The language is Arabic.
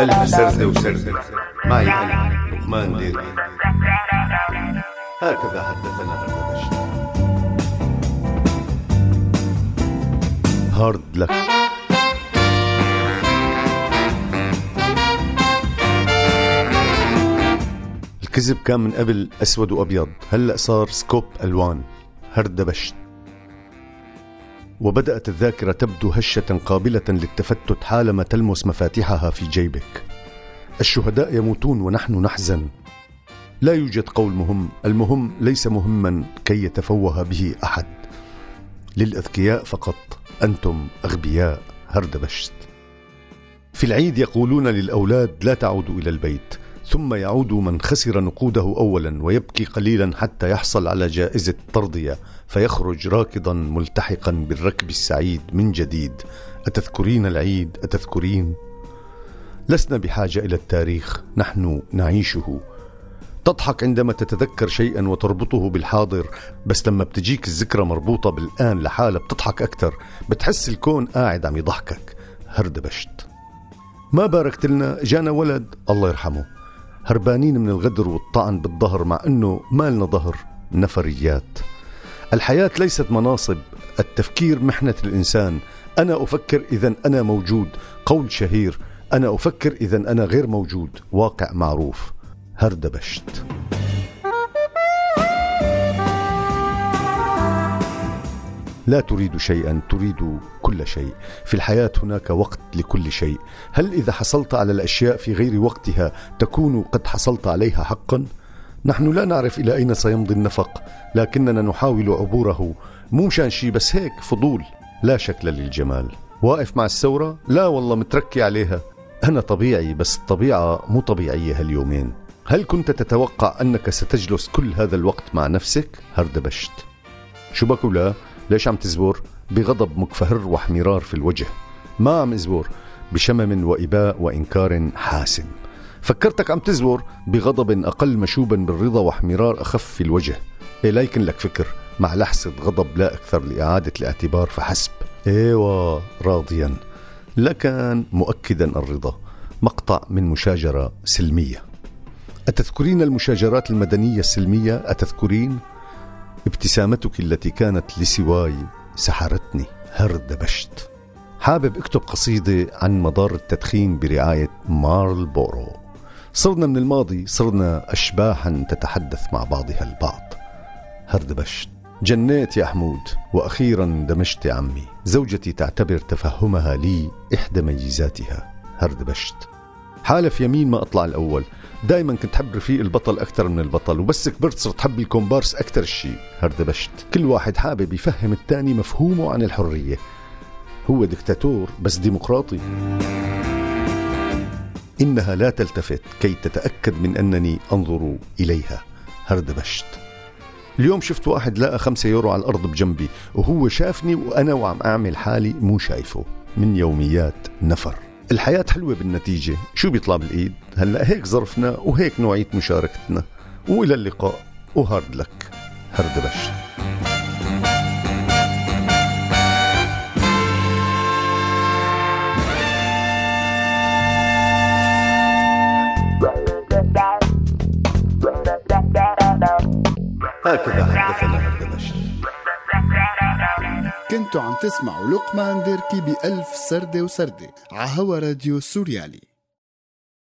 ألف سردة وسردة. معي أنا لقمان ديري هكذا حدثنا هردبشت hard luck. الكذب كان من قبل أسود وأبيض. هلأ صار سكوب ألوان. هردبشت وبدأت الذاكرة تبدو هشة قابلة للتفتت حالما تلمس مفاتيحها في جيبك. الشهداء يموتون ونحن نحزن. لا يوجد قول مهم. المهم ليس مهما كي يتفوه به أحد. للأذكياء فقط أنتم أغبياء. هردبشت. في العيد يقولون للأولاد لا تعودوا إلى البيت. ثم يعود من خسر نقوده اولا ويبكي قليلا حتى يحصل على جائزة ترضيه فيخرج راكضا ملتحقا بالركب السعيد من جديد. أتذكرين العيد؟ أتذكرين؟ لسنا بحاجة إلى التاريخ نحن نعيشه. تضحك عندما تتذكر شيئا وتربطه بالحاضر بس لما بتجيك الذكرى مربوطة بالآن لحالها بتضحك أكثر. بتحس الكون قاعد عم يضحكك. هردبشت. ما باركت لنا جانا ولد؟ الله يرحمه. هربانين من الغدر والطعن بالظهر مع أنه ما لنا ظهر نفريات. الحياة ليست مناصب التفكير محنة الإنسان. أنا أفكر إذا أنا موجود قول شهير. أنا أفكر إذا أنا غير موجود واقع معروف. هردبشت. لا تريد شيئا تريد كل شيء. في الحياة هناك وقت لكل شيء. هل إذا حصلت على الأشياء في غير وقتها تكون قد حصلت عليها حقا؟ نحن لا نعرف إلى أين سيمضي النفق لكننا نحاول عبوره. مو مشان شي بس هيك فضول. لا شكل للجمال. واقف مع الثورة؟ لا والله متركي عليها. أنا طبيعي بس الطبيعة مو طبيعية هاليومين. هل كنت تتوقع أنك ستجلس كل هذا الوقت مع نفسك؟ هردبشت. شو بكو لا. ليش عم تزبر بغضب مكفهر واحمرار في الوجه. ما عم ازبر بشمم وإباء وإنكار حاسم. فكرتك عم تزور بغضب أقل مشوبا بالرضا واحمرار أخف في الوجه. إيه ليكن لك فكر؟ مع لحظة غضب لا أكثر لإعادة الاعتبار فحسب. إيوه راضيا. لكان مؤكدا الرضا. مقطع من مشاجرة سلمية. أتذكرين المشاجرات المدنية السلمية؟ أتذكرين؟ ابتسامتك التي كانت لسواي سحرتني. هردبشت حابب اكتب قصيدة عن مضار التدخين برعاية مارل بورو. صرنا من الماضي صرنا أشباحا تتحدث مع بعضها البعض. هردبشت جنيت يا حمود وأخيرا دمجت عمي. زوجتي تعتبر تفهمها لي إحدى ميزاتها. هردبشت حالف يمين ما أطلع الأول. دائما كنت حب رفيق البطل أكثر من البطل وبس كبرت صرت حب الكومبارس أكثر شيء هردبشت كل واحد حابب يفهم الثاني مفهومه عن الحرية. هو دكتاتور بس ديمقراطي. إنها لا تلتفت كي تتأكد من أنني أنظر إليها. هردبشت اليوم شفت واحد لقى خمسة يورو على الأرض بجنبي وهو شافني وأنا وعم أعمل حالي مو شايفه. من يوميات نفر. الحياة حلوة بالنتيجة. شو بيطلع بالإيد؟ هلأ هيك ظرفنا وهيك نوعية مشاركتنا. وإلى اللقاء. وهارد لك. هردبشت هكذا. كنتوا عم تسمعوا لقمان ديركي بألف سردة وسردة عهوا راديو سوريالي.